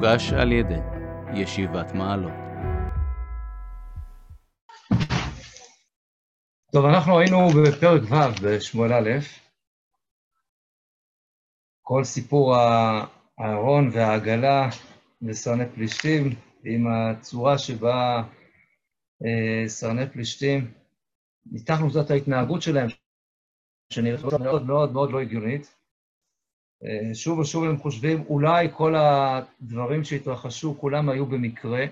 הוגש על ידי ישיבת מעלות. טוב, אנחנו היינו בפרק ו' בשמואל א', כל סיפור הארון והעגלה וסרני פלישתים, עם הצורה שבה אה, סרני פלישתים, ניתחנו קצת ההתנהגות שלהם, שנראית מאוד מאוד מאוד לא הגיונית. אה, שוב ושוב הם חושבים, אולי כל הדברים שהתרחשו, כולם היו במקרה.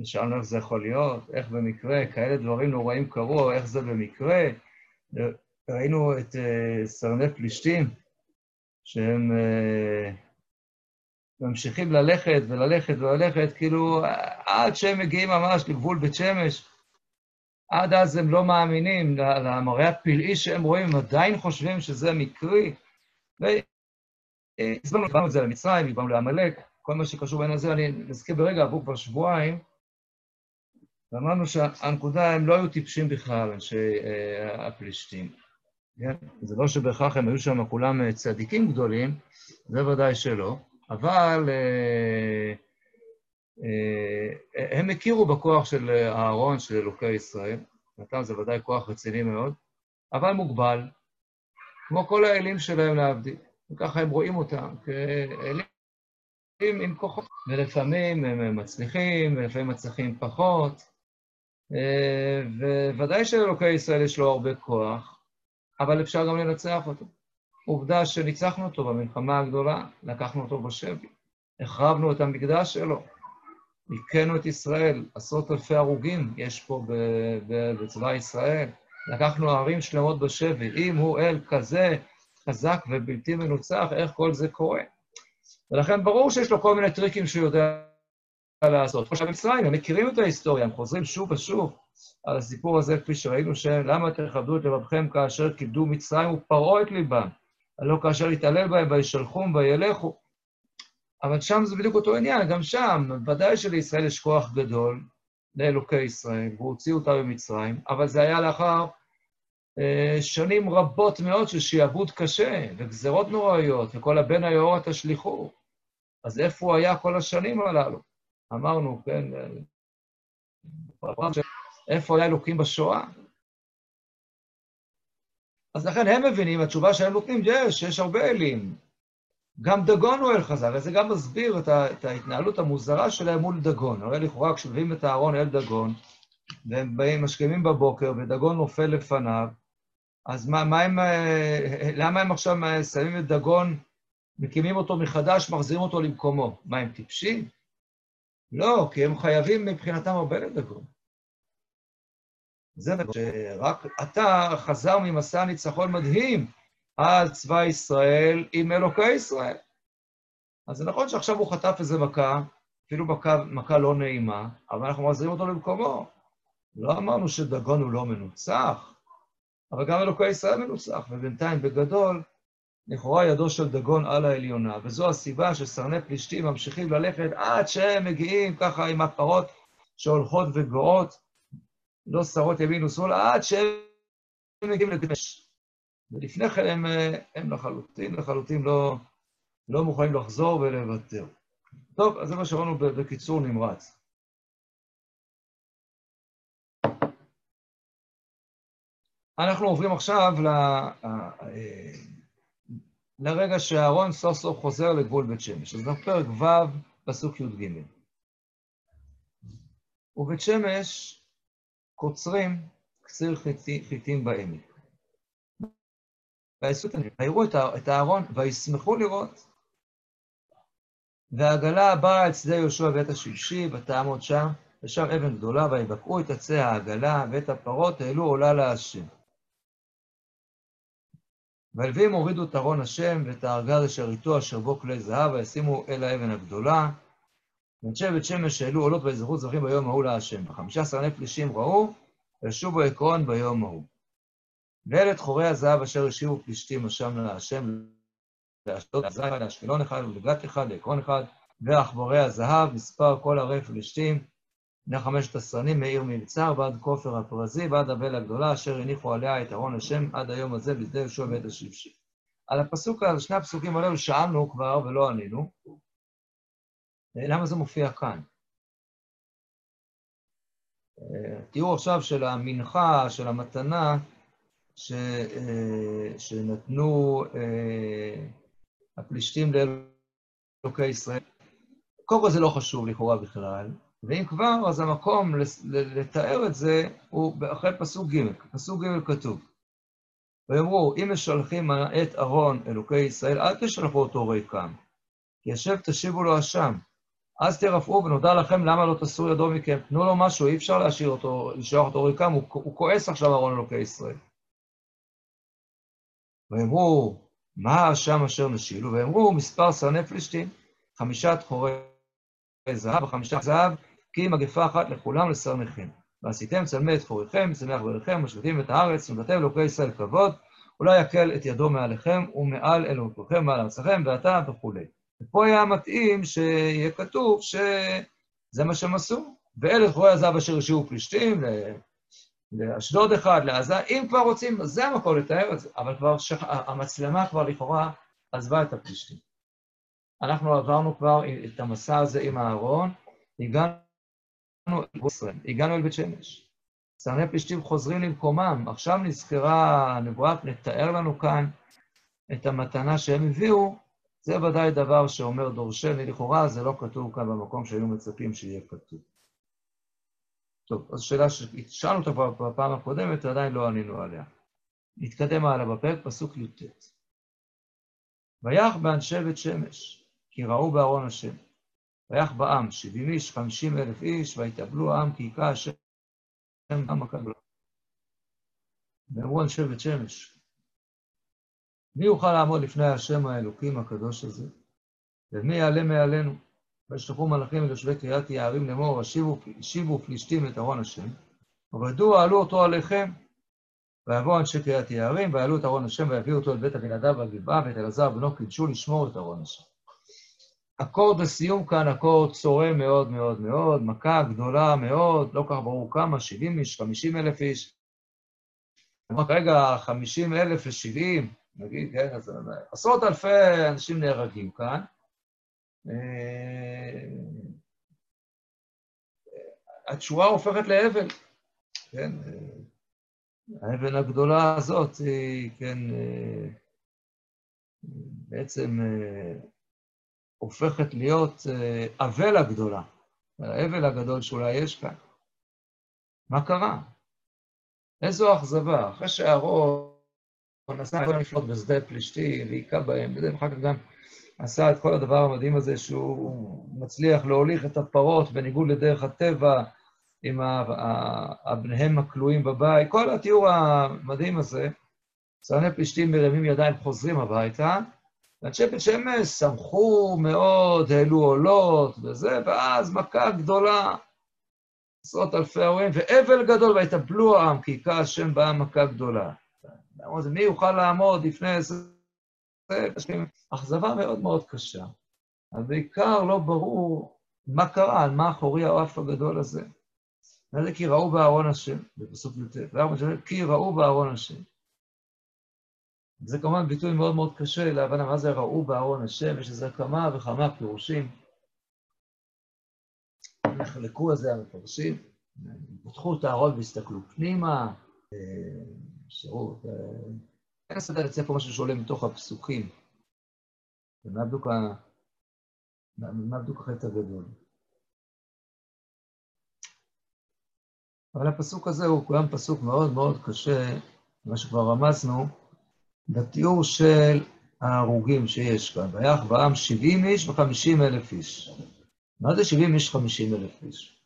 ושאלנו איך זה יכול להיות, איך במקרה, כאלה דברים נוראים קרו, איך זה במקרה. ראינו את uh, סרני פלישתים, שהם uh, ממשיכים ללכת וללכת וללכת, כאילו עד שהם מגיעים ממש לגבול בית שמש, עד אז הם לא מאמינים למראה הפלאי שהם רואים, הם עדיין חושבים שזה מקרי. והסברנו את זה למצרים, הסברנו לעמלק, כל מה שקשור בעניין הזה, אני נזכיר ברגע, עברו כבר שבועיים, ואמרנו שהנקודה, הם לא היו טיפשים בכלל, אנשי אה, הפלישתים. כן? זה לא שבהכרח הם היו שם כולם אה, צדיקים גדולים, זה ודאי שלא, אבל אה, הם הכירו בכוח של אהרון, של אלוקי ישראל, נתן זה ודאי כוח רציני מאוד, אבל מוגבל, כמו כל האלים שלהם להבדיל. וככה הם רואים אותם כאלים עם כוחות. ולפעמים הם מצליחים, ולפעמים מצליחים פחות. אה, וודאי שלאלוקי ישראל יש לו הרבה כוח, אבל אפשר גם לנצח אותו. עובדה שניצחנו אותו במלחמה הגדולה, לקחנו אותו בשבי, החרבנו את המקדש שלו, הכינו את ישראל, עשרות אלפי הרוגים יש פה בצבא ישראל, לקחנו ערים שלמות בשבי. אם הוא אל כזה חזק ובלתי מנוצח, איך כל זה קורה? ולכן ברור שיש לו כל מיני טריקים שהוא יודע לעשות. עכשיו, מצרים, הם מכירים את ההיסטוריה, הם חוזרים שוב ושוב על הסיפור הזה, כפי שראינו, שלמה תכבדו את לבבכם כאשר כיבדו מצרים ופרעו את ליבם, הלא כאשר יתעלל בהם וישלחום וילכו. אבל שם זה בדיוק אותו עניין, גם שם, ודאי שלישראל יש כוח גדול לאלוקי ישראל, והוא הוציא אותה במצרים, אבל זה היה לאחר שנים רבות מאוד של שעבוד קשה, וגזרות נוראיות, וכל הבן היאורה תשליכו. אז איפה הוא היה כל השנים הללו? אמרנו, כן, איפה היה אלוקים בשואה? אז לכן הם מבינים, התשובה שהם נותנים, יש, יש הרבה אלים. גם דגון הוא אל חזק, וזה גם מסביר את, ה, את ההתנהלות המוזרה שלהם מול דגון. הרי לכאורה כשמביאים את הארון אל דגון, והם באים, משכימים בבוקר, ודגון נופל לפניו, אז מה, מה הם, למה הם עכשיו שמים את דגון, מקימים אותו מחדש, מחזירים אותו למקומו? מה, הם טיפשים? לא, כי הם חייבים מבחינתם הרבה לדגון. זה שרק אתה חזר ממסע ניצחון מדהים על צבא ישראל עם אלוקי ישראל. אז זה נכון שעכשיו הוא חטף איזה מכה, אפילו מכה, מכה לא נעימה, אבל אנחנו מחזירים אותו למקומו. לא אמרנו שדגון הוא לא מנוצח, אבל גם אלוקי ישראל מנוצח, ובינתיים, בגדול, לכאורה ידו של דגון על העליונה, וזו הסיבה שסרני פלישתים ממשיכים ללכת עד שהם מגיעים ככה עם הפרות שהולכות וגואות, לא שרות ימין ושמאל, עד שהם מגיעים לדמש. ולפני כן הם, הם לחלוטין, לחלוטין לא, לא מוכנים לחזור ולוותר. טוב, אז זה מה שאמרנו בקיצור נמרץ. אנחנו עוברים עכשיו ל... לרגע שאהרון סוף סוף חוזר לגבול בית שמש. אז בפרק ו', פסוק י"ג. ובית שמש קוצרים קציר חיטים בעמק. ויראו את אהרון וישמחו לראות. והעגלה באה אל שדה יהושע בית השבשי, ותעמוד שם, ושם אבן גדולה, ויבקעו את עצי העגלה, ואת הפרות העלו עולה להשם. והלווים הורידו את ארון השם ואת הארגז אשר איתו אשר בו כלי זהב, וישימו אל האבן הגדולה. ואנשי בית שמש העלו עולות ויזרחו זרחים ביום ההוא להשם. וחמישה עשר אלף פלישים ראו, וישובו עקרון ביום ההוא. ואלה את חורי הזהב אשר השיבו פלישתים אשם להשם, לאשדוד, לאשקלון אחד, ולגת אחד, לעקרון אחד, ועכבורי הזהב, מספר כל ערי פלישתים, בני חמשת הסרנים מעיר מבצר ועד כופר הפרזי ועד אבל הגדולה, אשר הניחו עליה את ארון השם עד היום הזה בשדה יהושע בית השבשי. על הפסוק, על שני הפסוקים הללו שאלנו כבר ולא ענינו. למה זה מופיע כאן? תיאור עכשיו של המנחה, של המתנה, ש, שנתנו הפלישתים לאלוקי ישראל. קודם כל זה לא חשוב לכאורה בכלל, ואם כבר, אז המקום לתאר את זה הוא אחרי פסוק ג', פסוק ג' כתוב. ויאמרו, אם משלחים את ארון אלוקי ישראל, אל תשלחו אותו ריקם, כי ישב תשיבו לו אשם. אז תרפאו ונודע לכם למה לא תסרו ידו מכם. תנו לו משהו, אי אפשר להשאיר אותו, לשלוח אותו ריקם, הוא, הוא כועס עכשיו ארון אלוקי ישראל. ויאמרו, מה האשם אשר נשילו? ויאמרו, מספר סרני פלישתים, חמישה תחורי זהב וחמישה זהב, כי מגפה אחת לכולם לסרניכם. ועשיתם צלמי את תחוריכם, צמח בריכם, משליטים את הארץ, ונתתם אלוקי ישראל כבוד, אולי יקל את ידו מעליכם ומעל אלוקיכם מעל ארצכם, ואתה וכולי. ופה היה מתאים שיהיה כתוב שזה מה שהם עשו. ואלה תחורי הזהב אשר השאירו פלישתים, לאשדוד אחד, לעזה, אם כבר רוצים, זה המקום לתאר את זה, אבל כבר שח... המצלמה כבר לכאורה עזבה את הפלישתים. אנחנו עברנו כבר את המסע הזה עם הארון, הגענו הגענו אל בית שמש. צרני פלישתים חוזרים למקומם, עכשיו נזכרה הנבואה לתאר לנו כאן את המתנה שהם הביאו, זה ודאי דבר שאומר דורשני, לכאורה זה לא כתוב כאן במקום שהיו מצפים שיהיה כתוב. טוב, אז שאלה ששאלנו אותה בפעם הקודמת, עדיין לא ענינו עליה. נתקדם הלאה בפרק, פסוק י"ט. ויח באנשי בית שמש, כי ראו בארון השם. ויח בעם שבעים איש, חמישים אלף איש, ויתאבלו העם כי היכה השם עם הקבלה. ואמרו אנשי בית שמש, מי יוכל לעמוד לפני השם האלוקים הקדוש הזה? ומי יעלה מעלינו? וישלחו מלאכים אל יושבי קריית יערים לאמור, השיבו פלישתים את ארון השם, ובדוע עלו אותו עליכם. ויבואו אנשי קריית יערים, ויעלו את ארון השם, ויביאו אותו אל בית אבינדב והגבעה, ואת אלעזר בנו קידשו לשמור את ארון השם. אקורד לסיום כאן, אקורד צורם מאוד מאוד מאוד, מכה גדולה מאוד, לא כך ברור כמה, 70 איש, 50 אלף איש. רגע, 50 אלף ו-70, נגיד, כן, אז עשרות אלפי אנשים נהרגים כאן. אה, התשואה הופכת לאבן, כן? האבן הגדולה הזאת היא, כן, אה, בעצם אה, הופכת להיות אבל הגדולה, האבל הגדול שאולי יש כאן. מה קרה? איזו אכזבה, אחרי שאהרון נסע כל הנפלות בשדה פלישתי, והיכה בהם, ואחר כך גם עשה את כל הדבר המדהים הזה שהוא מצליח להוליך את הפרות בניגוד לדרך הטבע עם בניהם הכלואים בבית, כל התיאור המדהים הזה, צרני פלישתים מרימים ידיים חוזרים הביתה, ואנשי בית שמש שמחו מאוד, העלו עולות וזה, ואז מכה גדולה, עשרות אלפי ההורים, ואבל גדול, ויתאבלו העם, כי היכה השם בעם מכה גדולה. מי יוכל לעמוד לפני איזה... אכזבה מאוד מאוד קשה. אבל בעיקר לא ברור מה קרה, על מה אחורי האף הגדול הזה. מה זה כי ראו בארון השם, בפסוק י"ט, כי ראו בארון השם. זה כמובן ביטוי מאוד מאוד קשה להבנה מה זה ראו בארון השם, יש לזה כמה וכמה פירושים. נחלקו על זה המפרשים, פתחו את הארון והסתכלו פנימה, שירות, אין לסדר לצא פה משהו שעולה מתוך הפסוקים. ומה בדיוק מה בדיוק החטא הגדול? אבל הפסוק הזה הוא גם פסוק מאוד מאוד קשה, מה שכבר רמזנו, בתיאור של ההרוגים שיש כאן. ויח בעם 70 איש ו-50 אלף איש. מה זה 70 איש 50 אלף איש?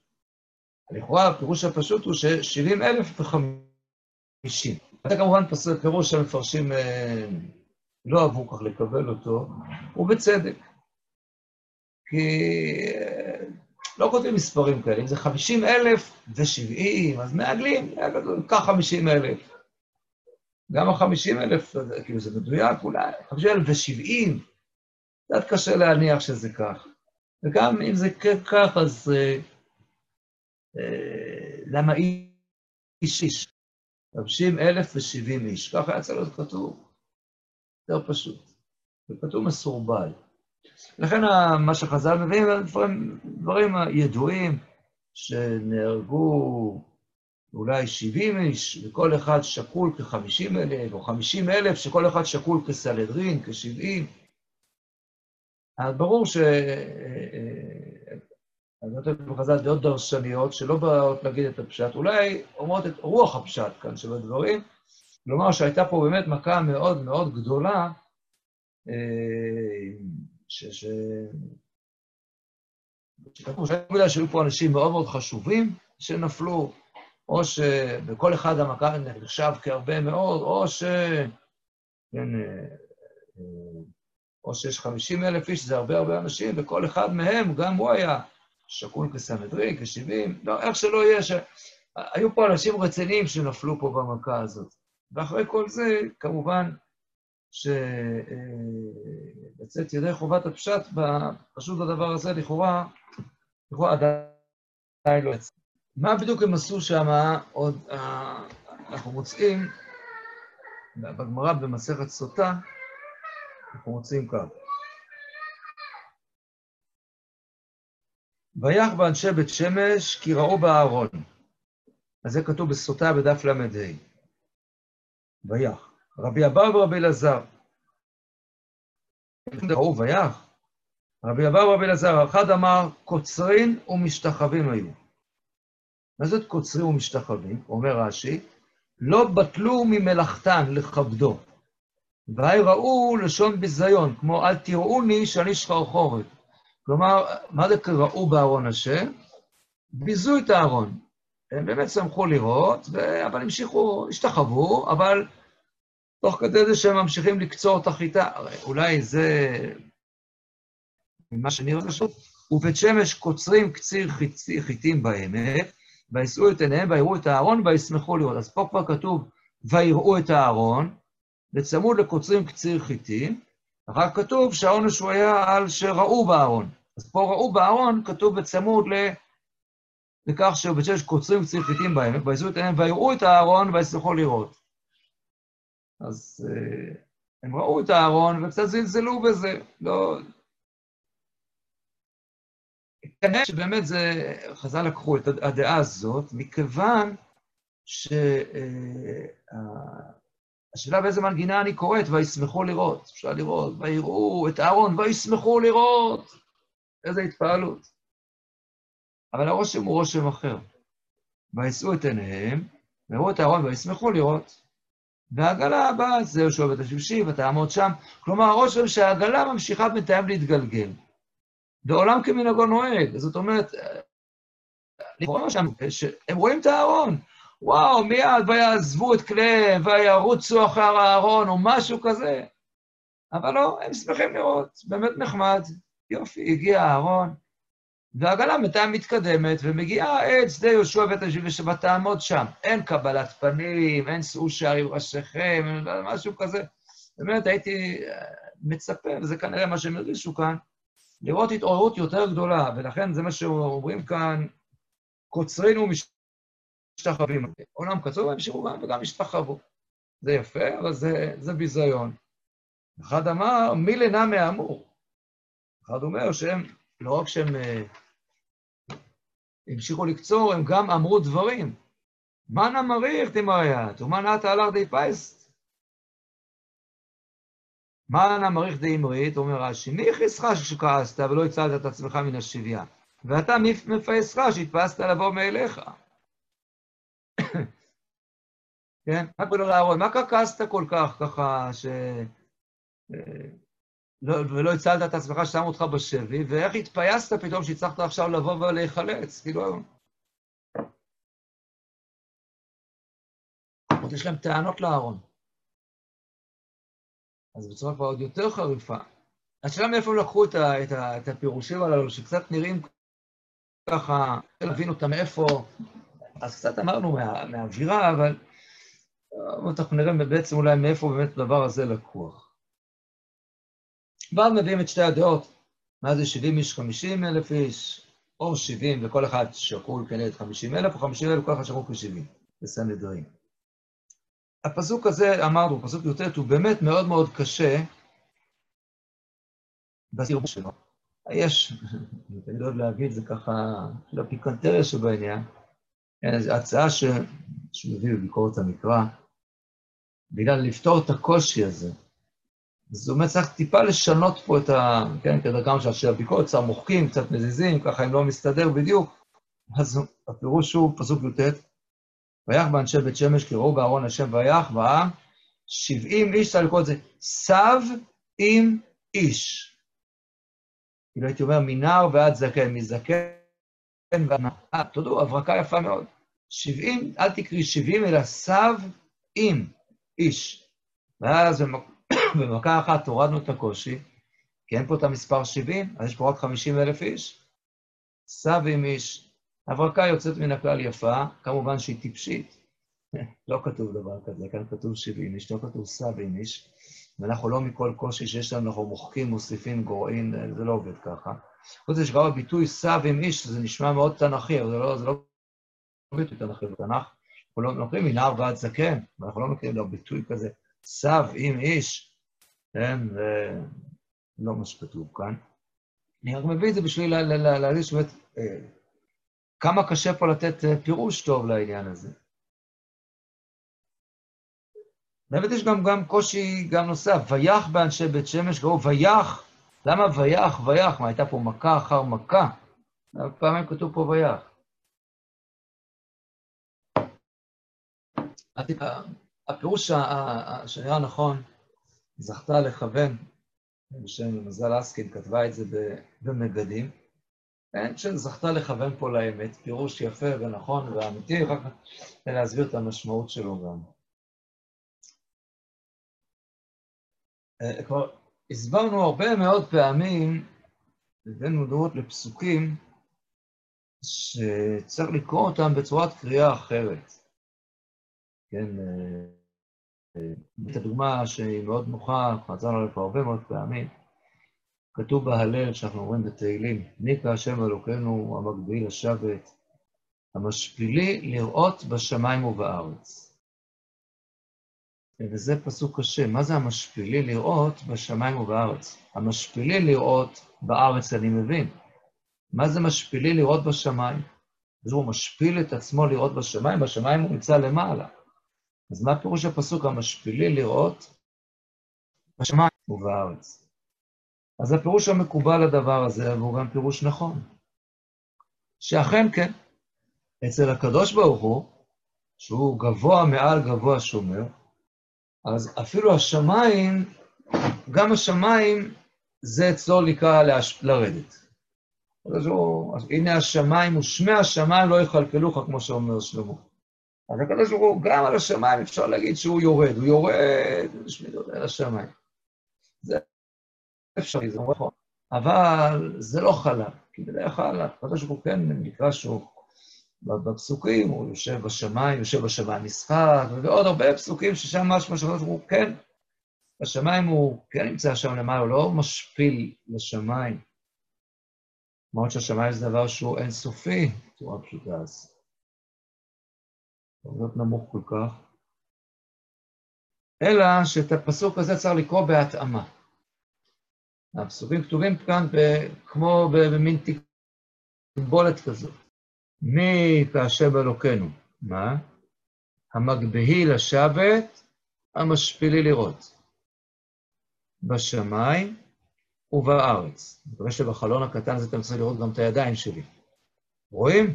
לכאורה הפירוש הפשוט הוא ש-70 אלף ו-50. זה כמובן פירוש שהמפרשים אה, לא אהבו כך לקבל אותו, ובצדק. כי אה, לא כותבים מספרים כאלה, אם זה 50 אלף ו-70, אז מעגלים, קח 50 אלף. גם ה-50 אלף, כאילו זה מדויק אולי, 50 אלף ו-70, קצת קשה להניח שזה כך. וגם אם זה כך, אז אה, אה, למה איש איש? 50 אלף ו-70 איש, ככה היה צריך להיות כתוב. יותר פשוט. זה כתוב מסורבל. לכן מה שחז"ל מביאים, דברים, דברים ידועים, שנהרגו אולי 70 איש, וכל אחד שקול כ-50 אלף, או 50 אלף, שכל אחד שקול כסלדרין, כ-70. אז ברור ש... הדעות האלה בחז"ל דעות דרשניות, שלא באות להגיד את הפשט, אולי אומרות את רוח הפשט כאן של הדברים, כלומר שהייתה פה באמת מכה מאוד מאוד גדולה, ש... ש... שכתוב שהיו פה אנשים מאוד מאוד חשובים שנפלו, או שבכל אחד המכה נחשב כהרבה מאוד, או ש... כן, או שיש 50 אלף איש, זה הרבה הרבה אנשים, וכל אחד מהם, גם הוא היה שקול כסנהדרין, כ-70, לא, איך שלא יהיה, ש... היו פה אנשים רציניים שנפלו פה במכה הזאת. ואחרי כל זה, כמובן, שלצאת ידי חובת הפשט, פשוט הדבר הזה לכאורה, לכאורה עדיין לא יצא. מה בדיוק הם עשו שם, עוד אנחנו מוצאים, בגמרא במסכת סוטה, אנחנו מוצאים כך. ויח באנשי בית שמש כי ראו בארון. אז זה כתוב בסוטה בדף ל"ה. ויח. רבי אבא ורבי אלעזר. ראו ויח. רבי אבא ורבי אלעזר, אחד אמר, קוצרין ומשתחווים היו. מה זאת קוצרים ומשתחווים? אומר רש"י, לא בטלו ממלאכתן לכבדו. והי ראו לשון ביזיון, כמו אל תראוני שאני שחרחורת. כלומר, מה זה קראו בארון השם? ביזו את הארון. הם באמת שמחו לראות, ו... אבל המשיכו, השתחוו, אבל תוך כדי זה שהם ממשיכים לקצור את החיטה. אולי זה ממה שנראה פשוט. ובית שמש קוצרים קציר חיטים בעמק, וישאו את עיניהם, ויראו את הארון, וישמחו לראות. אז פה כבר כתוב, ויראו את הארון, וצמוד לקוצרים קציר חיטים, אחר כתוב שהעונש הוא היה על שראו בארון. אז פה ראו בארון, כתוב בצמוד ל... לכך שבית שמש קוצרים קציר חיטים בעמק, וישאו את עיניהם, ויראו את הארון, וישמחו לראות. אז uh, הם ראו את הארון וקצת זלזלו בזה, לא... כנראה שבאמת זה, חז"ל לקחו את הדעה הזאת, מכיוון שהשאלה אה, באיזה מנגינה אני קוראת, וישמחו לראות, אפשר לראות, ויראו את אהרון, וישמחו לראות, איזה התפעלות. אבל הרושם הוא רושם אחר. וישאו את עיניהם, ויראו את אהרון וישמחו לראות. והעגלה הבאה זה יהושע בית השמשי, ותעמוד שם. כלומר, הרושם שהעגלה ממשיכה בינתיים להתגלגל. ועולם כמנהגו נוהג. זאת אומרת, לכאורה שם, הם רואים את הארון. וואו, מיד ויעזבו את כליהם, וירוצו אחר הארון, או משהו כזה. אבל לא, הם שמחים לראות, באמת נחמד. יופי, הגיע הארון, והעגלה בינתיים מתקדמת, ומגיעה את שדה יהושע בית השביעי ותעמוד שם. אין קבלת פנים, אין שאו שערים ראשיכם, משהו כזה. באמת הייתי מצפה, וזה כנראה מה שהם הרגישו כאן, לראות התעוררות יותר גדולה, ולכן זה מה שאומרים כאן, קוצרינו ומשתחווים. עולם קצור והמשיכו גם וגם השתחוו. זה יפה, אבל זה, זה ביזיון. אחד אמר, מי לנה מהאמור? אחד אומר שהם, לא רק שהם המשיכו לקצור, הם גם אמרו דברים. מנה מריך דמריית, ומנה תהלך די פייסט. מנה מריך די אמרית, אומר רש"י, מי הכניסך שכעסת ולא הצלת את עצמך מן השביה? ואתה מפייסך שהתפסת לבוא מאליך. כן? מה קורה לאהרון? מה כעסת כל כך, ככה, ש... לא, ולא הצלת את עצמך ששמו אותך בשבי, ואיך התפייסת פתאום שהצלחת עכשיו לבוא ולהיחלץ, כאילו... יש להם טענות לארון. אז בצורה כבר עוד יותר חריפה. השאלה מאיפה הם לקחו את, ה, את, ה, את הפירושים הללו, שקצת נראים ככה, להבין אותם מאיפה, אז קצת אמרנו מה, מהאווירה, אבל אנחנו נראה בעצם אולי מאיפה באמת הדבר הזה לקוח. ואז מביאים את שתי הדעות, מה זה 70 איש, 50 אלף איש, או 70 וכל אחד שקול כנגד 50 אלף, או 50 אלף וכל אחד שקול כ-70, בסנהדרין. הפסוק הזה, אמרנו, פסוק י"ט, הוא באמת מאוד מאוד קשה, בסרבול שלו. יש, אני תמיד אוהב להגיד, זה ככה, של הפיקנטריה שבעניין, זו הצעה ש... הביא בביקורת המקרא, בגלל לפתור את הקושי הזה. זאת אומרת, צריך טיפה לשנות פה את ה... כן, כדרכם של הביקורת, קצת מוחקים, קצת מזיזים, ככה אם לא מסתדר בדיוק. אז הפירוש הוא, פסוק י"ט, ויח באנשי בית שמש כי ראו בארון השם ויח, והעם, שבעים איש, צריך לקרוא את זה, סב עם איש. כאילו הייתי אומר, מנער ועד זקן, מזקן ועד נער. תודו, הברקה יפה מאוד. שבעים, אל תקראי שבעים, אלא סב עם איש. ואז במכה אחת הורדנו את הקושי, כי אין פה את המספר 70, אז יש פה רק 50 אלף איש. סב עם איש. הברקה יוצאת מן הכלל יפה, כמובן שהיא טיפשית. לא כתוב דבר כזה, כאן כתוב 70 איש, לא כתוב סב עם איש. ואנחנו לא מכל קושי שיש לנו, אנחנו מוחקים, מוסיפים, גורעים, זה לא עובד ככה. חוץ מזה שגם הביטוי סב עם איש, זה נשמע מאוד תנכי, אבל זה לא, זה לא ביטוי תנכי בתנ"ך. אנחנו לא מכירים מנער ועד זקן, ואנחנו לא מכירים לו ביטוי כזה, סב עם איש, כן, זה לא מה שכתוב כאן. אני רק מביא את זה בשביל להגיד שבאמת, אה, כמה קשה פה לתת אה, פירוש טוב לעניין הזה. באמת יש גם, גם קושי גם נוסף, ויח באנשי בית שמש, קראו ויח, למה ויח, ויח? מה, הייתה פה מכה אחר מכה? פעמים כתוב פה ויח. הפירוש שנראה נכון, זכתה לכוון, בשם מזל אסקין כתבה את זה במגדים, כן, שזכתה לכוון פה לאמת, פירוש יפה ונכון ואמיתי, רק להסביר את המשמעות שלו גם. אה, כבר הסברנו הרבה מאוד פעמים, הבאנו דעות לפסוקים שצריך לקרוא אותם בצורת קריאה אחרת. כן, אה, אה, את הדוגמה שהיא מאוד נוחה, חזרנו עליה כבר הרבה מאוד פעמים, כתוב בהלל שאנחנו אומרים בתהילים, ניקה השם אלוקינו המקביל לשבת, המשפילי לראות בשמיים ובארץ. וזה פסוק קשה. מה זה המשפילי לראות בשמיים ובארץ? המשפילי לראות בארץ, אני מבין. מה זה משפילי לראות בשמיים? אז הוא משפיל את עצמו לראות בשמיים, בשמיים הוא נמצא למעלה. אז מה פירוש הפסוק המשפילי לראות בשמיים ובארץ? אז הפירוש המקובל לדבר הזה, והוא גם פירוש נכון, שאכן כן, אצל הקדוש ברוך הוא, שהוא גבוה מעל גבוה שומר, אז אפילו השמיים, גם השמיים, זה אצלו נקרא להש... לרדת. אז, הוא, הנה השמיים, ושמי השמיים לא יכלכלוך, כמו שאומר שלמה. אז הקדוש ברוך הוא, גם על השמיים אפשר להגיד שהוא יורד, הוא יורד, שמידות על השמיים. אפשרי, זה נכון. אבל זה לא חלק, כי בדרך כלל הקדוש ברוך הוא כן נקרא שהוא בפסוקים, הוא יושב בשמיים, יושב בשמיים משחק, ועוד הרבה פסוקים ששם משהו משהו, הוא כן, בשמיים הוא כן נמצא שם למעלה, הוא לא משפיל לשמיים. למרות שהשמיים זה דבר שהוא אינסופי, בצורה פשוטה אז. להיות נמוך כל כך. אלא שאת הפסוק הזה צריך לקרוא בהתאמה. הפסוקים כתובים כאן כמו במין תקבולת כזאת. מי כהשם אלוקינו? מה? המגבהי לשבת, המשפילי לראות. בשמיים ובארץ. אני מקווה שבחלון הקטן הזה אתם צריכים לראות גם את הידיים שלי. רואים?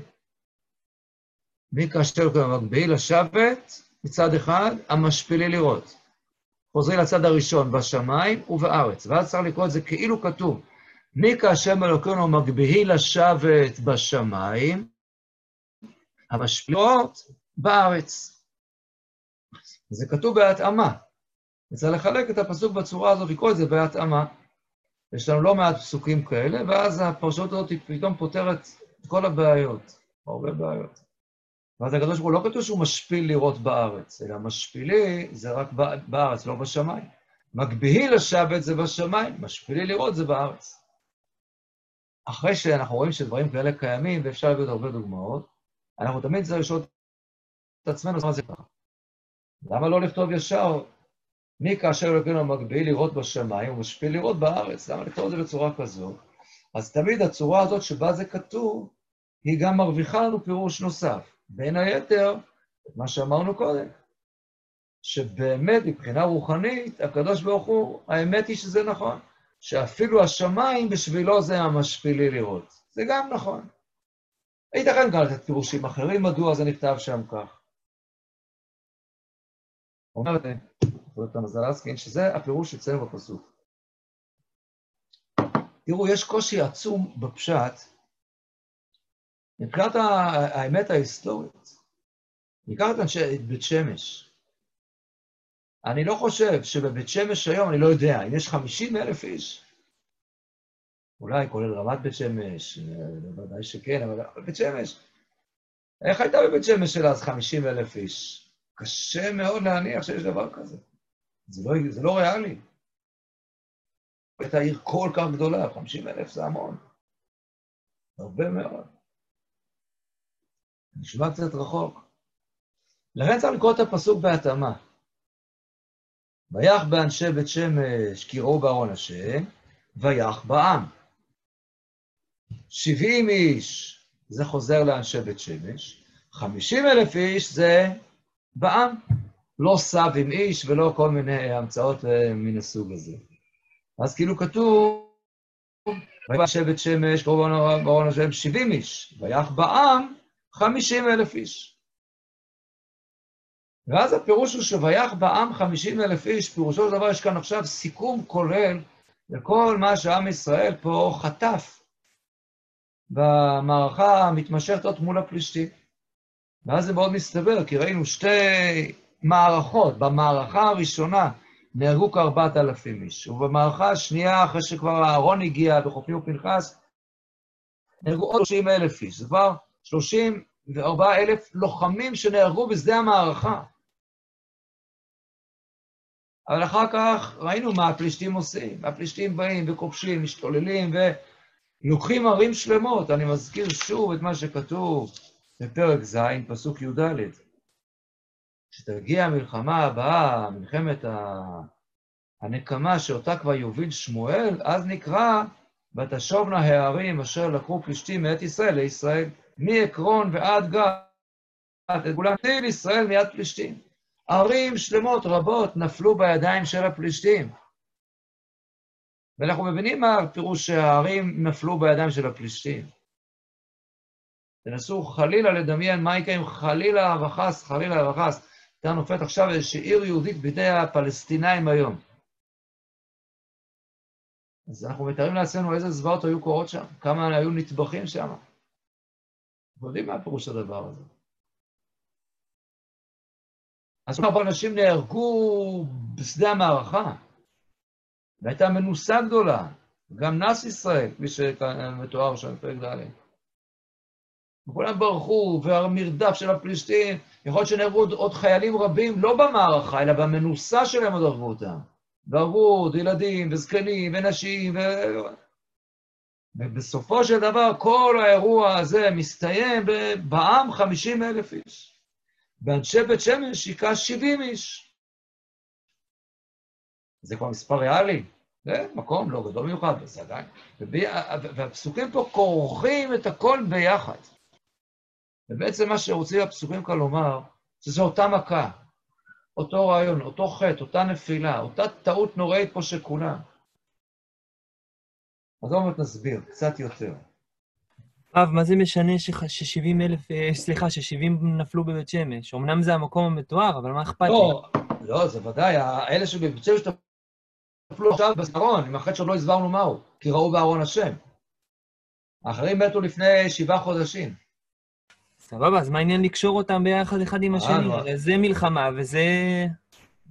מי כאשר אלוקינו המגבהי לשבת, מצד אחד, המשפילי לראות. חוזרים לצד הראשון, בשמיים ובארץ. ואז צריך לקרוא את זה כאילו כתוב, מי כאשר אלוקינו המגבהי לשבת בשמיים, המשפיעות בארץ. זה כתוב בהתאמה. צריך לחלק את הפסוק בצורה הזאת, לקרוא את זה בהתאמה. יש לנו לא מעט פסוקים כאלה, ואז הפרשנות הזאת פתאום פותרת את כל הבעיות, הרבה בעיות. ואז הקדוש ברוך הוא לא כתוב שהוא משפיל לראות בארץ, אלא משפילי זה רק בארץ, לא בשמיים. מגביהי לשבת זה בשמיים, משפילי לראות זה בארץ. אחרי שאנחנו רואים שדברים כאלה קיימים, ואפשר להביא עוד הרבה דוגמאות, אנחנו תמיד צריכים לשאול את עצמנו מה זה ככה. למה לא לכתוב ישר מי כאשר אלוקינו מגביל לראות בשמיים ומשפיל לראות בארץ. למה לכתוב את זה בצורה כזו? אז תמיד הצורה הזאת שבה זה כתוב, היא גם מרוויחה לנו פירוש נוסף. בין היתר, מה שאמרנו קודם, שבאמת מבחינה רוחנית, הקדוש ברוך הוא, האמת היא שזה נכון, שאפילו השמיים בשבילו זה המשפילי לראות. זה גם נכון. ייתכן גם לתת פירושים אחרים, מדוע זה נכתב שם כך. אומרת דוקטור מזלסקין, שזה הפירוש אצלנו בפסוק. תראו, יש קושי עצום בפשט, מבחינת האמת ההיסטורית. ניקח את אנשי בית שמש. אני לא חושב שבבית שמש היום, אני לא יודע, אם יש 50 אלף איש, אולי כולל רמת בית שמש, בוודאי שכן, אבל בית שמש. איך הייתה בבית שמש של אז 50 אלף איש? קשה מאוד להניח שיש דבר כזה. זה לא, זה לא ריאלי. הייתה עיר כל כך גדולה, 50 אלף זה המון. הרבה מאוד. נשמע קצת רחוק. לכן צריך לקרוא את הפסוק בהתאמה. ויח באנשי בית שמש קראו בארון השם, ויח בעם. 70 איש, זה חוזר לאנשי בית שמש, 50 אלף איש זה בעם. לא סב עם איש ולא כל מיני המצאות אה, מן הסוג הזה. אז כאילו כתוב, ויבא שבט שמש, קראו בארון השם 70 איש, ויח בעם 50 אלף איש. ואז הפירוש הוא שויח בעם 50 אלף איש, פירושו של דבר יש כאן עכשיו סיכום כולל לכל מה שעם ישראל פה חטף במערכה המתמשכת מול הפלישתים. ואז זה מאוד מסתבר, כי ראינו שתי מערכות. במערכה הראשונה נהרגו כארבעת אלפים איש, ובמערכה השנייה, אחרי שכבר אהרון הגיע בחופני ופנחס, נהרגו עוד 30 אלף איש. זה כבר 34 אלף לוחמים שנהרגו בשדה המערכה. אבל אחר כך ראינו מה הפלישתים עושים. הפלישתים באים וכובשים, משתוללים ולוקחים ערים שלמות. אני מזכיר שוב את מה שכתוב בפרק ז', פסוק י"ד. כשתגיע המלחמה הבאה, מלחמת הנקמה שאותה כבר יוביל שמואל, אז נקרא, ותשובנה הערים אשר לקחו פלישתים מאת ישראל לישראל, מעקרון ועד גת, את טיל ישראל מיד פלישתים. ערים שלמות רבות נפלו בידיים של הפלישתים. ואנחנו מבינים מה הפירוש שהערים נפלו בידיים של הפלישתים. תנסו חלילה לדמיין מה יקרה אם חלילה וחס, חלילה וחס, הייתה נופלת עכשיו איזושהי עיר יהודית בידי הפלסטינאים היום. אז אנחנו מתארים לעצמנו איזה זוועות היו קורות שם, כמה היו נטבחים שם. אנחנו יודעים מה הפירוש הדבר הזה. אז כמה אנשים נהרגו בשדה המערכה, והייתה מנוסה גדולה, גם נס ישראל, כפי שמתואר שם בפרק ד'. וכולם ברחו, והמרדף של הפלישתים, יכול להיות שנהרגו עוד, עוד חיילים רבים, לא במערכה, אלא במנוסה שלהם עוד הרגו אותם. והרגו עוד ילדים, וזקנים, ונשים, ו... ובסופו של דבר, כל האירוע הזה מסתיים בעם 50 אלף איש. באנשי בית שמש היכה 70 איש. זה כבר מספר ריאלי, זה מקום לא גדול מיוחד, וזה עדיין. והפסוקים פה כורכים את הכל ביחד. ובעצם מה שרוצים הפסוקים כאן לומר, שזו אותה מכה, אותו רעיון, אותו חטא, אותה נפילה, אותה טעות נוראית פה של כולם. אז עוד מעט נסביר, קצת יותר. רב, מה זה משנה ש-70 אלף, אה, סליחה, ש-70 נפלו בבית שמש? אמנם זה המקום המתואר, אבל מה אכפת לי? לא, לא, זה ודאי, אלה שבבית שמש נפלו עכשיו בזכרון, עם החטא שעוד לא הסברנו מהו, כי ראו בארון השם. האחרים מתו לפני שבעה חודשים. סבבה, אז מה העניין לקשור אותם ביחד אחד עם השני? הרי זה מלחמה וזה...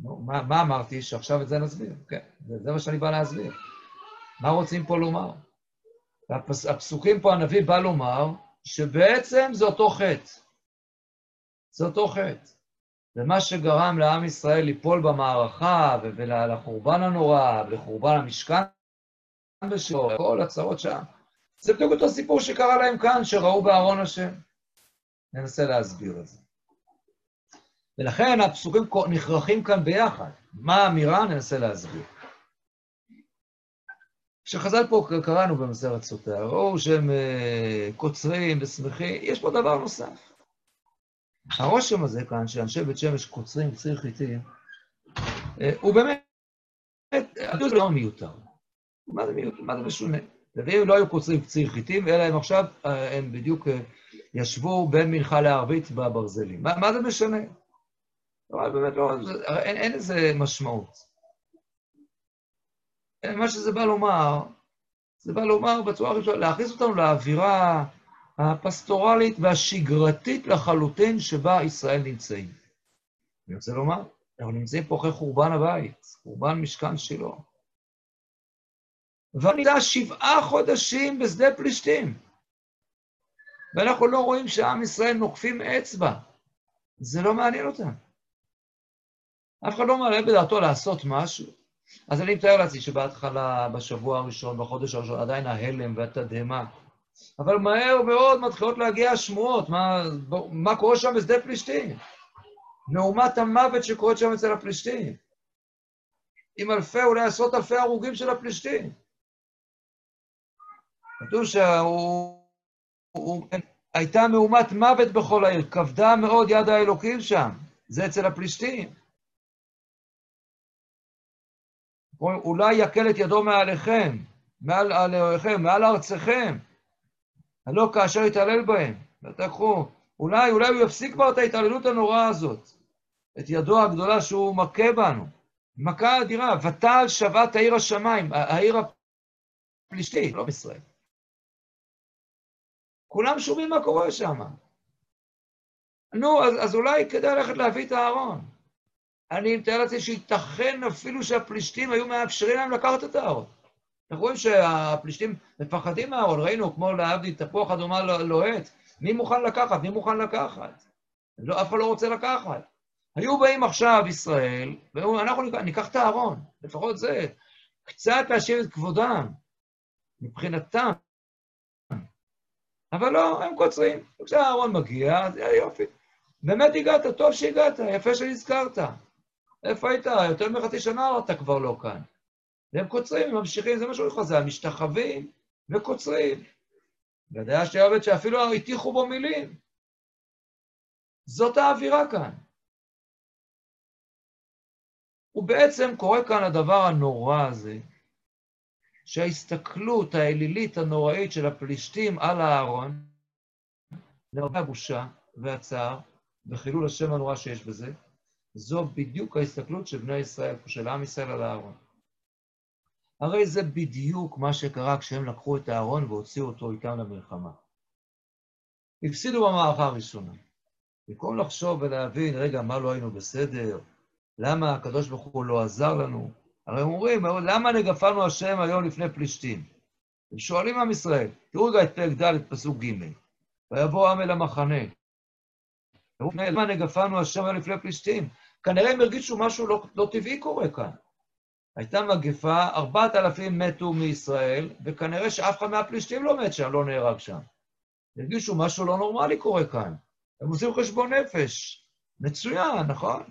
מה, מה אמרתי? שעכשיו את זה נסביר, כן. זה מה שאני בא להסביר. מה רוצים פה לומר? והפסוקים פה, הנביא בא לומר שבעצם זה אותו חטא. זה אותו חטא. ומה שגרם לעם ישראל ליפול במערכה ולחורבן הנורא ולחורבן המשכן בשבילו, כל הצרות שם, זה בדיוק אותו סיפור שקרה להם כאן, שראו בארון השם. ננסה להסביר את זה. ולכן הפסוקים נכרכים כאן ביחד. מה האמירה? ננסה להסביר. כשחז"ל פה קראנו במסכת סוטה, ראו שהם אה, קוצרים ושמחים, יש פה דבר נוסף. הרושם הזה כאן, שאנשי בית שמש קוצרים קציר חיטים, אה, הוא באמת, הדיון זה לא מיותר. מה זה מיותר? מה זה משונה? ואם לא היו קוצרים קציר חיטים, אלא הם עכשיו, אה, הם בדיוק ישבו בין מנחה לערבית בברזלים. מה, מה זה משנה? אבל באמת לא, אין, אין לזה משמעות. מה שזה בא לומר, זה בא לומר בצורה הראשונה, להכניס אותנו לאווירה הפסטורלית והשגרתית לחלוטין שבה ישראל נמצאים. אני רוצה לומר, אנחנו נמצאים פה אחרי חורבן הבית, חורבן משכן שילה. ונמצא שבעה חודשים בשדה פלישתים, ואנחנו לא רואים שעם ישראל נוקפים אצבע. זה לא מעניין אותם. אף אחד לא מעלה בדעתו לעשות משהו. אז אני מתאר לעצמי שבהתחלה, בשבוע הראשון, בחודש הראשון, עדיין ההלם והתדהמה. אבל מהר מאוד מתחילות להגיע השמועות, מה, מה קורה שם בשדה פלישתים? מהומת המוות שקורית שם אצל הפלישתים. עם אלפי, אולי עשרות אלפי הרוגים של הפלישתים. כתוב שהוא... הוא, הייתה מהומת מוות בכל העיר, כבדה מאוד יד האלוקים שם. זה אצל הפלישתים. אולי יקל את ידו מעליכם, מעל עליכם, מעל ארציכם, הלא כאשר יתעלל בהם. ותקחו, אולי, אולי הוא יפסיק כבר את ההתעללות הנוראה הזאת, את ידו הגדולה שהוא מכה בנו. מכה אדירה, ותעל שבת העיר השמיים, העיר הפלישתית, לא בישראל. כולם שומעים מה קורה שם. נו, אז, אז אולי כדאי ללכת להביא את הארון. אני מתאר לעצמי שייתכן אפילו שהפלישתים היו מאפשרים להם לקחת את הארון. אנחנו רואים שהפלישתים מפחדים מהארון, ראינו, כמו להבדיל תפוח אדומה לוהט, מי מוכן לקחת? מי מוכן לקחת? לא, אף אחד לא רוצה לקחת. היו באים עכשיו ישראל, ואומרים, אנחנו ניקח, ניקח את הארון, לפחות זה, קצת להשאיר את כבודם, מבחינתם. אבל לא, הם קוצרים. כשהארון מגיע, אז יופי. באמת הגעת, טוב שהגעת, יפה שנזכרת. איפה היית? יותר מחצי שנה אתה כבר לא כאן. והם קוצרים, הם ממשיכים, זה מה שהוא חז"ל, משתחווים וקוצרים. והדעה שלי אוהבת שאפילו הטיחו בו מילים. זאת האווירה כאן. ובעצם קורה כאן הדבר הנורא הזה, שההסתכלות האלילית הנוראית של הפלישתים על הארון, להרבה הבושה והצער וחילול השם הנורא שיש בזה, זו בדיוק ההסתכלות של בני ישראל, של עם ישראל על הארון. הרי זה בדיוק מה שקרה כשהם לקחו את הארון והוציאו אותו איתם למלחמה. הפסידו במערכה הראשונה. במקום לחשוב ולהבין, רגע, מה לא היינו בסדר? למה הקדוש ברוך הוא לא עזר לנו? הרי הם אומרים, למה נגפנו השם היום לפני פלישתים? הם שואלים עם ישראל, תראו רגע את פרק ד', פסוק ג', ויבוא עם אל המחנה. למה נגפנו השם היום לפני פלישתים? כנראה הם הרגישו משהו לא, לא טבעי קורה כאן. הייתה מגפה, ארבעת אלפים מתו מישראל, וכנראה שאף אחד מהפלישתים לא מת שם, לא נהרג שם. הרגישו משהו לא נורמלי קורה כאן. הם עושים חשבון נפש. מצוין, נכון?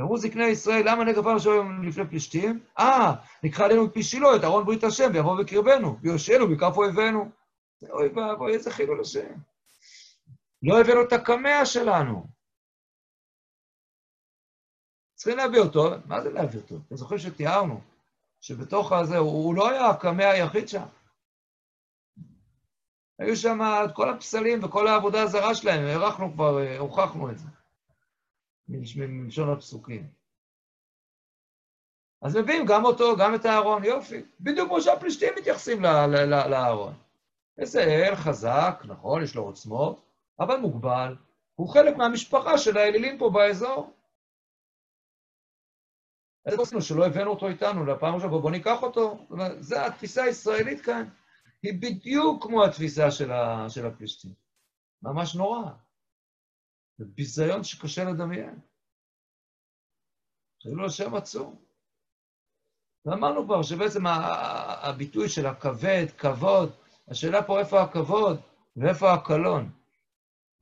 אמרו זקני ישראל, למה שם היום לפני פלישתים? אה, נקרא עלינו מפי שילה את ארון ברית השם, ויבוא בקרבנו, ויושענו מכף אויבינו. אוי ואבוי, איזה חילול השם. לא הבאנו את הקמע שלנו. צריכים להביא אותו, מה זה להביא אותו? אתם זוכרים שתיארנו שבתוך הזה, הוא, הוא לא היה הקמע היחיד שם. היו שם את כל הפסלים וכל העבודה הזרה שלהם, הערכנו כבר, אה, הוכחנו את זה, מלשון הפסוקים. אז מביאים גם אותו, גם את הארון, יופי. בדיוק כמו שהפלישתים מתייחסים לארון. איזה אל חזק, נכון, יש לו עוצמות, אבל מוגבל. הוא חלק מהמשפחה של האלילים פה באזור. אז עשינו שלא הבאנו אותו איתנו לפעם ראשונה, בואו ניקח אותו. זאת אומרת, זו התפיסה הישראלית כאן. היא בדיוק כמו התפיסה של, ה, של הפלישתים. ממש נורא. זה ביזיון שקשה לדמיין. חילול השם עצום. ואמרנו כבר שבעצם הביטוי של הכבד, כבוד, השאלה פה איפה הכבוד ואיפה הקלון.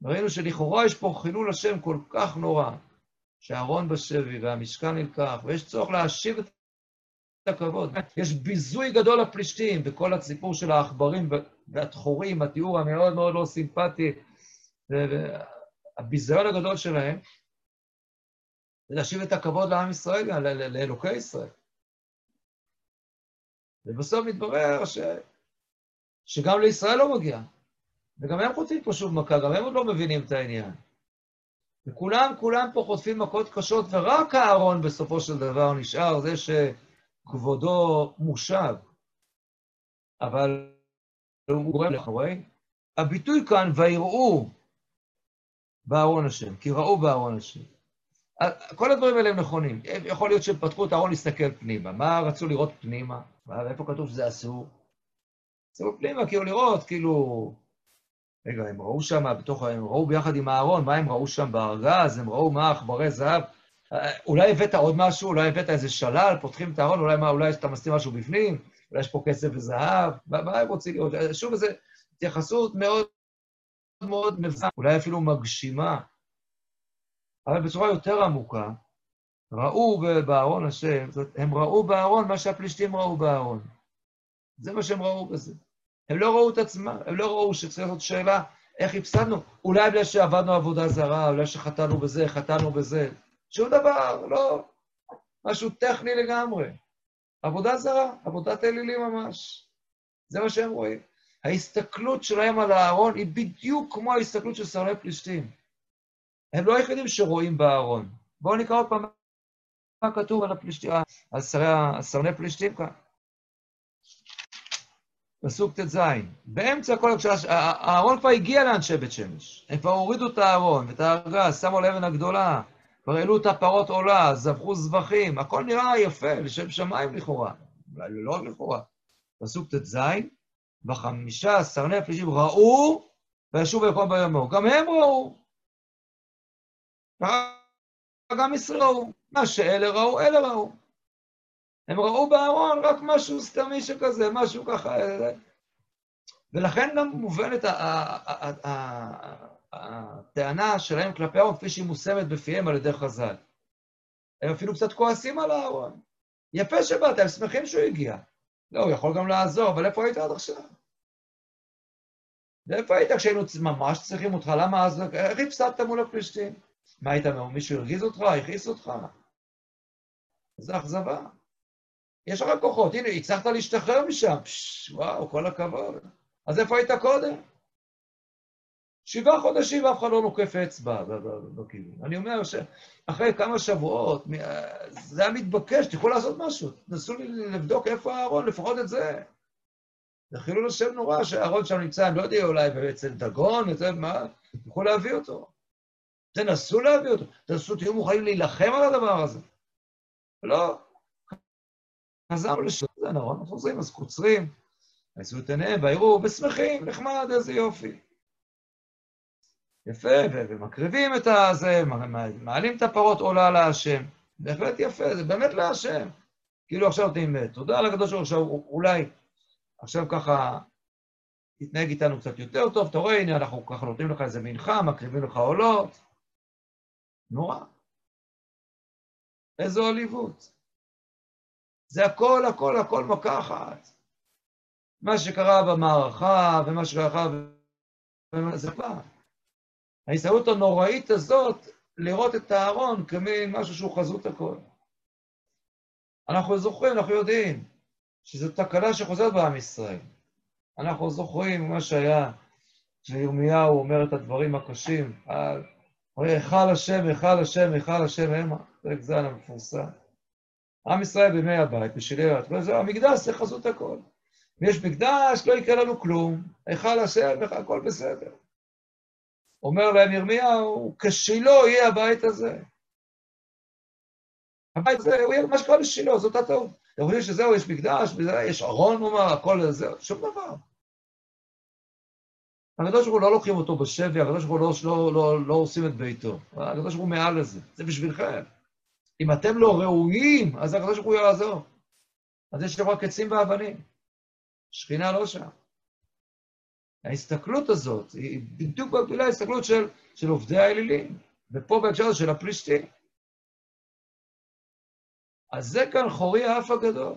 ראינו שלכאורה יש פה חילול השם כל כך נורא. שאהרון בשבי והמשכן נלקח, ויש צורך להשיב את הכבוד. יש ביזוי גדול לפלישתים, וכל הסיפור של העכברים והדחורים, התיאור המאוד מאוד לא סימפטי, והביזיון הגדול שלהם, זה להשיב את הכבוד לעם ישראל, לאלוקי ישראל. ובסוף מתברר ש... שגם לישראל לא מגיע. וגם הם חוטפים פה שוב מכה, גם הם עוד לא מבינים את העניין. וכולם, כולם פה חוטפים מכות קשות, ורק אהרון בסופו של דבר נשאר זה שכבודו מושב. אבל הוא גורם רואה? הביטוי כאן, ויראו בארון השם, כי ראו בארון השם. כל הדברים האלה הם נכונים. יכול להיות שהם פתחו את הארון להסתכל פנימה. מה רצו לראות פנימה? ואיפה כתוב שזה אסור? אסור פנימה, כאילו לראות, כאילו... רגע, הם ראו שם, בתוך, הם ראו ביחד עם הארון, מה הם ראו שם בארגז? הם ראו מה, עכברי זהב? אולי הבאת עוד משהו? אולי הבאת איזה שלל? פותחים את הארון? אולי, מה, אולי אתה מסתיר משהו בפנים? אולי יש פה כסף וזהב? מה, מה הם רוצים לראות? שוב, זו התייחסות מאוד מאוד מבזה, אולי אפילו מגשימה, אבל בצורה יותר עמוקה, ראו בארון השם, זאת, הם ראו בארון מה שהפלישתים ראו בארון. זה מה שהם ראו בזה. הם לא ראו את עצמם, הם לא ראו שצריך לעשות שאלה איך הפסדנו. אולי בגלל שעבדנו עבודה זרה, אולי שחטאנו בזה, חטאנו בזה. שום דבר, לא. משהו טכני לגמרי. עבודה זרה, עבודת אלילים ממש. זה מה שהם רואים. ההסתכלות שלהם על הארון היא בדיוק כמו ההסתכלות של שרי פלישתים. הם לא היחידים שרואים בארון. בואו נקרא עוד פעם מה כתוב על הפלישתים, על שרי פלישתים כאן. פסוק ט"ז, באמצע כל הקשרה, הארון כבר הגיע לאנשי בית שמש. הם כבר הורידו את הארון ואת הארגז, שמו לאבן הגדולה, כבר העלו את הפרות עולה, זבחו זבחים, הכל נראה יפה, לשם שמיים לכאורה. אולי לא רק לכאורה. פסוק ט"ז, וחמישה סרני הפלישים ראו וישוב ויקום ביומו. גם הם ראו. גם ישראל ראו. מה שאלה ראו, אלה ראו. הם ראו בארון רק משהו סתמי שכזה, משהו ככה... ולכן גם מובנת הטענה שלהם כלפי הארון, כפי שהיא מושמת בפיהם על ידי חז"ל. הם אפילו קצת כועסים על הארון. יפה שבאת, הם שמחים שהוא הגיע. לא, הוא יכול גם לעזור, אבל איפה היית עד עכשיו? ואיפה היית כשהיינו ממש צריכים אותך? למה אז... איך הפסדת מול הפלישתים? מה היית, מישהו הרגיז אותך? הכעיס אותך? איזה אכזבה. יש לך כוחות, הנה, הצלחת להשתחרר משם, פש, וואו, כל הכבוד. אז איפה היית קודם? שבעה חודשים ואף אחד לא נוקף אצבע בכיוון. אני אומר שאחרי כמה שבועות, זה היה מתבקש, תוכלו לעשות משהו. תנסו לבדוק איפה הארון, לפחות את זה. זה חילול השם נורא שהארון שם נמצא, אני לא יודע, אולי אצל דגון, אצל מה, תוכלו להביא אותו. תנסו להביא אותו, תנסו, תהיו מוכנים להילחם על הדבר הזה. לא. חזרנו לשם, זה נכון, אנחנו חוזרים, אז קוצרים, עשו את עיניהם, ויראו, ושמחים, נחמד, איזה יופי. יפה, ומקריבים את הזה, מעלים את הפרות עולה להשם. בהחלט יפה, זה באמת להשם. כאילו עכשיו נותנים תודה לקדוש ברוך הוא, אולי עכשיו ככה תתנהג איתנו קצת יותר טוב, אתה רואה, הנה, אנחנו ככה נותנים לך איזה מנחה, מקריבים לך עולות. נורא. איזו עליבות. זה הכל, הכל, הכל מכה אחת. מה שקרה במערכה ומה שקרה... זה פעם. ההסתכלות הנוראית הזאת, לראות את הארון כמין משהו שהוא חזות הכל. אנחנו זוכרים, אנחנו יודעים, שזו תקלה שחוזרת בעם ישראל. אנחנו זוכרים מה שהיה, כשירמיהו אומר את הדברים הקשים, היכל השם, היכל השם, היכל השם המה, פרק ז' המפורסם. עם ישראל בימי הבית, בשלהי המקדש זה חזות הכל. אם יש מקדש, לא יקרה לנו כלום, היכל השם, הכל בסדר. אומר להם ירמיהו, כשילו יהיה הבית הזה. הבית הזה, הוא יהיה מה שקרה לשילו, זאת הטעות. אתם חושבים שזהו, יש מקדש, יש ארון, הוא אמר, הכל זה, שום דבר. הקדוש ברוך הוא לא לוקחים אותו בשבי, הקדוש ברוך הוא לא, לא, לא, לא עושים את ביתו. הקדוש ברוך הוא מעל לזה, זה בשבילכם. אם אתם לא ראויים, אז הקדוש ברוך הוא יעזור. אז יש רק עצים ואבנים. שכינה לא שם. ההסתכלות הזאת היא בדיוק מקבילה להסתכלות של, של עובדי האלילים, ופה בהקשר הזה של הפלישתים. אז זה כאן חורי האף הגדול.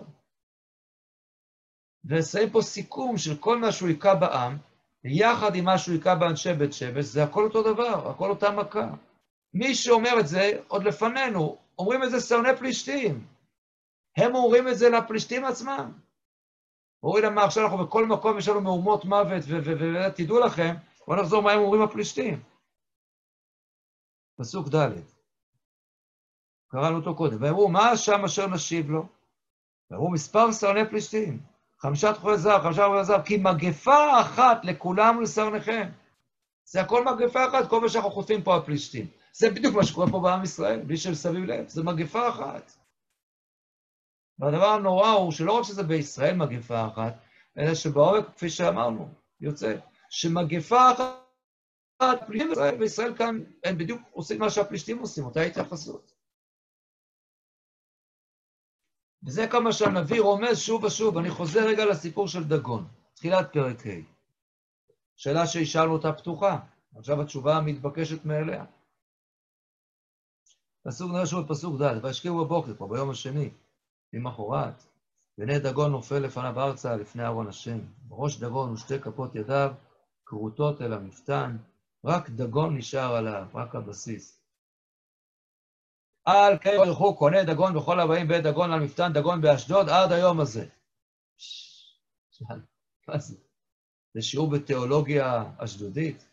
ושמים פה סיכום של כל מה שהוא היכה בעם, יחד עם מה שהוא היכה באנשי בית שמש, זה הכל אותו דבר, הכל אותה מכה. מי שאומר את זה, עוד לפנינו, אומרים את זה שונאי פלישתים. הם אומרים את זה לפלישתים עצמם. אומרים להם, מה עכשיו אנחנו בכל מקום יש לנו מהומות מוות, ותדעו לכם, בואו נחזור מה הם אומרים הפלישתים. פסוק ד', קראנו אותו קודם, ואמרו, מה השם אשר נשיב לו? ואמרו, מספר שונאי פלישתים, חמישה תחולי זר, חמישה תחולי זר, כי מגפה אחת לכולם ולשרניכם. זה הכל מגפה אחת, כל מה שאנחנו חוטפים פה הפלישתים. זה בדיוק מה שקורה פה בעם ישראל, בלי ששמים לב, זה מגפה אחת. והדבר הנורא הוא שלא רק שזה בישראל מגפה אחת, אלא שבעורק, כפי שאמרנו, יוצא, שמגפה אחת, פליטים בישראל, בישראל כאן, הם בדיוק עושים מה שהפלישתים עושים, אותה התייחסות. וזה כמה שהנביא רומז שוב ושוב. אני חוזר רגע לסיפור של דגון, תחילת פרק ה'. שאלה שהשאלנו אותה פתוחה, עכשיו התשובה המתבקשת מאליה. פסוק נראה שוב בפסוק ד', וישקיעו בבוקר, כבר ביום השני, למחרת, והנה דגון נופל לפניו ארצה לפני ארון השם. בראש דגון ושתי כפות ידיו, כרותות אל המפתן, רק דגון נשאר עליו, רק הבסיס. על כן ברכו קונה דגון בכל הבאים בית דגון על מפתן דגון באשדוד עד היום הזה. מה זה? זה שיעור בתיאולוגיה אשדודית?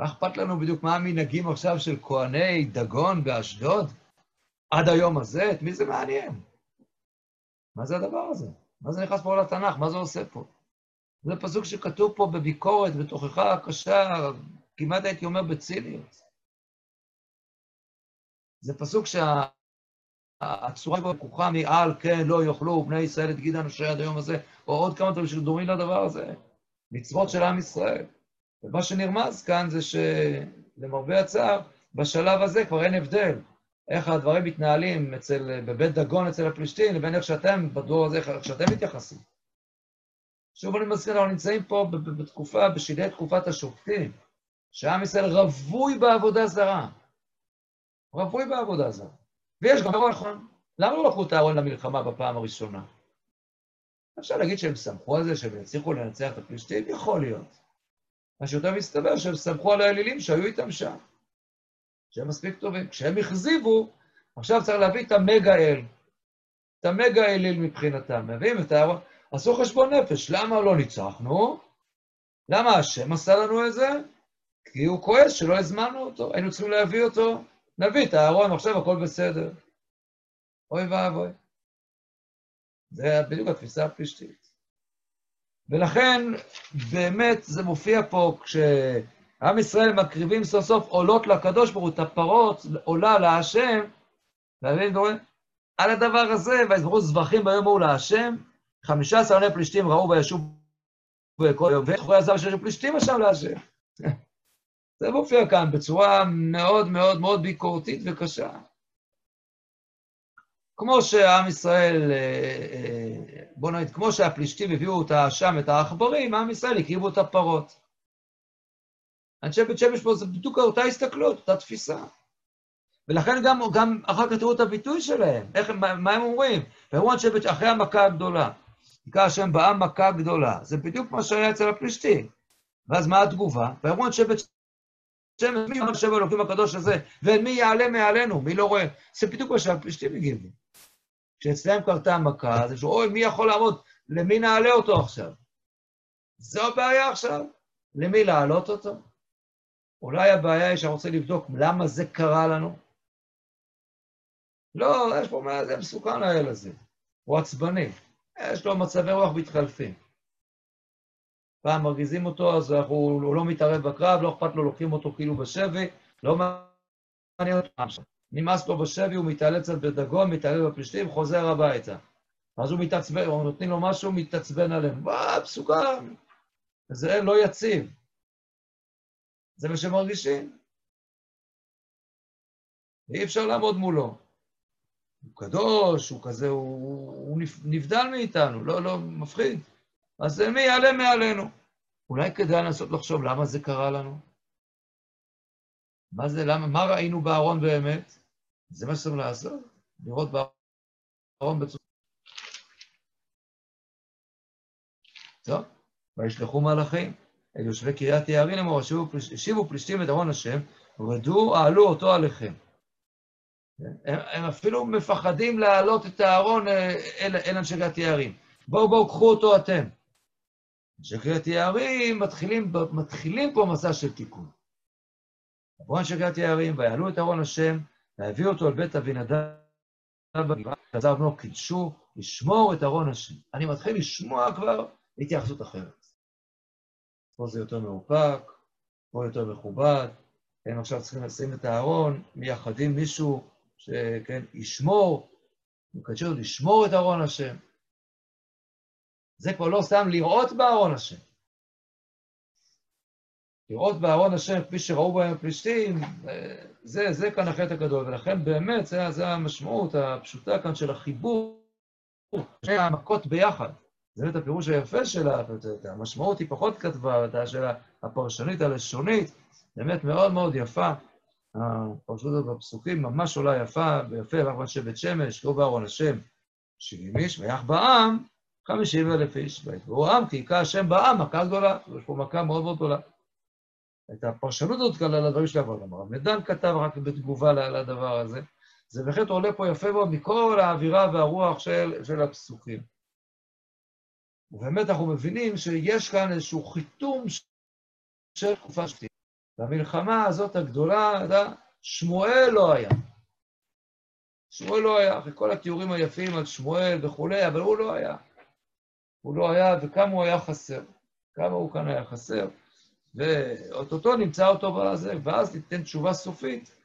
מה אכפת לנו בדיוק מה המנהגים עכשיו של כהני דגון באשדוד? עד היום הזה? את מי זה מעניין? מה זה הדבר הזה? מה זה נכנס פה לתנ"ך? מה זה עושה פה? זה פסוק שכתוב פה בביקורת, בתוכחה קשה, כמעט הייתי אומר בציניות. זה פסוק שהצורה בו לקוחה מעל, כן, לא יאכלו בני ישראל את גיד אנשי עד היום הזה, או עוד כמה דברים שדומים לדבר הזה, מצוות של עם ישראל. ומה שנרמז כאן זה שלמרבה הצער, בשלב הזה כבר אין הבדל איך הדברים מתנהלים אצל, בבית דגון אצל הפלישתים, לבין איך שאתם, בדור הזה, איך שאתם מתייחסים. שוב אני מזכיר, אנחנו נמצאים פה בתקופה, בשלהי תקופת השופטים, שעם ישראל רווי בעבודה זרה. רווי בעבודה זרה. ויש גם דבר נכון, למה לא לקחו את הארון למלחמה בפעם הראשונה? אפשר להגיד שהם סמכו על זה, שהם הצליחו לנצח את הפלישתים? יכול להיות. מה שיותר מסתבר שהם סמכו על האלילים שהיו איתם שם. שהם מספיק טובים. כשהם הכזיבו, עכשיו צריך להביא את המגה-אל. את המגה-אליל מבחינתם. מביאים את הארון, עשו חשבון נפש. למה לא ניצחנו? למה השם עשה לנו את זה? כי הוא כועס שלא הזמנו אותו, היינו צריכים להביא אותו. נביא את הארון, עכשיו הכל בסדר. אוי ואבוי. זה בדיוק התפיסה הפלישתית. ולכן, באמת, זה מופיע פה כשעם ישראל מקריבים סוף סוף עולות לקדוש ברוך הוא, את הפרות עולה להשם, ואתם רואים? על הדבר הזה, ויזבחו זבחים ביום ההוא להשם, חמישה עשר עני פלישתים ראו וישוב בכל יום, ואחרי הזר שיש פלישתים עכשיו להשם. זה מופיע כאן בצורה מאוד מאוד מאוד ביקורתית וקשה. כמו שעם ישראל, בוא נגיד, כמו שהפלישתים הביאו את האשם, את העכברים, עם ישראל הקריבו את הפרות. אנשי בית שמש פה זה בדיוק אותה הסתכלות, אותה תפיסה. ולכן גם, גם אחר כך תראו את הביטוי שלהם, איך, מה, מה הם אומרים? ואמרו אנשי בית, אחרי המכה הגדולה, עיקר השם בעם מכה גדולה, זה בדיוק מה שהיה אצל הפלישתים. ואז מה התגובה? ואמרו אנשי בית שמש, מי אומר שם אלוקים הקדוש הזה, ומי יעלה מעלינו, מי לא רואה? זה בדיוק מה שהפלישתים הגיבו. כשאצלם קרתה המכה, אז אוי, מי יכול לעמוד? למי נעלה אותו עכשיו? זו הבעיה עכשיו? למי להעלות אותו? אולי הבעיה היא שאני רוצה לבדוק למה זה קרה לנו? לא, יש פה מה, זה מסוכן האל הזה. הוא עצבני. יש לו מצבי רוח מתחלפים. פעם מרגיזים אותו, אז אנחנו, הוא לא מתערב בקרב, לא אכפת לו, לוקחים אותו כאילו בשבי, לא מעניין אותו. נמאס לו בשבי, הוא מתעלה קצת בדגון, מתעלה בפלישתים, חוזר הביתה. אז הוא מתעצבן, או נותנים לו משהו, מתעצבן עליהם. מה, מסוכן. זה לא יציב. זה מה שמרגישים. ואי אפשר לעמוד מולו. הוא קדוש, הוא כזה, הוא, הוא נבדל מאיתנו, לא, לא, מפחיד. אז מי יעלה מעלינו? אולי כדאי לנסות לחשוב למה זה קרה לנו? מה זה, למה, מה ראינו בארון באמת? זה מה שצריך לעשות, לראות בארון. בצורה... טוב, וישלחו מלאכים אל יושבי קריית יערים לאמור, השיבו פלישתים את ארון השם, ורדו, העלו אותו עליכם. הם, הם אפילו מפחדים להעלות את הארון אל, אל אנשי קריית יערים. בואו, בואו, קחו אותו אתם. אנשי קריית יערים מתחילים, מתחילים פה מסע של תיקון. עברו אנשי קריית יערים, ויעלו את ארון השם, והביאו אותו אל בית אבינדב חזר בנו, קידשו, לשמור את ארון השם. אני מתחיל לשמוע כבר התייחסות אחרת. פה זה יותר מאופק, פה יותר מכובד, הם עכשיו צריכים לשים את הארון, מייחדים מישהו שכן, ישמור, מקדשו לשמור את ארון השם. זה כבר לא סתם לראות בארון השם. לראות בארון השם כפי שראו בהם הפלישתים, זה, זה כאן החטא הגדול, ולכן באמת זה, זה המשמעות הפשוטה כאן של החיבור, שני המכות ביחד. זה באמת הפירוש היפה שלה, המשמעות היא פחות כתבה, של הפרשנית הלשונית, באמת מאוד מאוד יפה. הפרשנות הזאת בפסוקים ממש עולה יפה, ויפה, ואנחנו אנשי בית שמש, קראו בארון השם 70 איש, ויח בעם 50 אלף איש. ויתבעו עם, כי היכה השם בעם, מכה גדולה. יש פה מכה מאוד מאוד גדולה. את הפרשנות הזאת כאן הדברים של אבל הרב מדן כתב רק בתגובה לדבר הזה. זה בהחלט עולה פה יפה מאוד מכל האווירה והרוח של, של הפסוקים. ובאמת אנחנו מבינים שיש כאן איזשהו חיתום של תקופה שתית. והמלחמה הזאת הגדולה, אתה, שמואל לא היה. שמואל לא היה, אחרי כל התיאורים היפים על שמואל וכולי, אבל הוא לא היה. הוא לא היה, וכמה הוא היה חסר. כמה הוא כאן היה חסר. ואו-טו-טו נמצא אותו בזה, ואז ניתן תשובה סופית.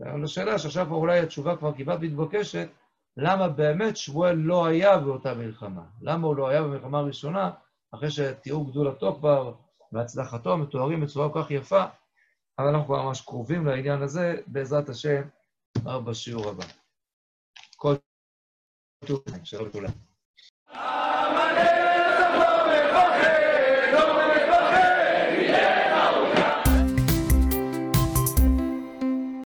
לשאלה שעכשיו אולי התשובה כבר כמעט מתבקשת, למה באמת שמואל לא היה באותה מלחמה? למה הוא לא היה במלחמה הראשונה, אחרי שתיאור גדולתו כבר והצלחתו מתוארים בצורה כל כך יפה, אבל אנחנו כבר ממש קרובים לעניין הזה, בעזרת השם, בשיעור הבא. כל טוב, שלום לכולם.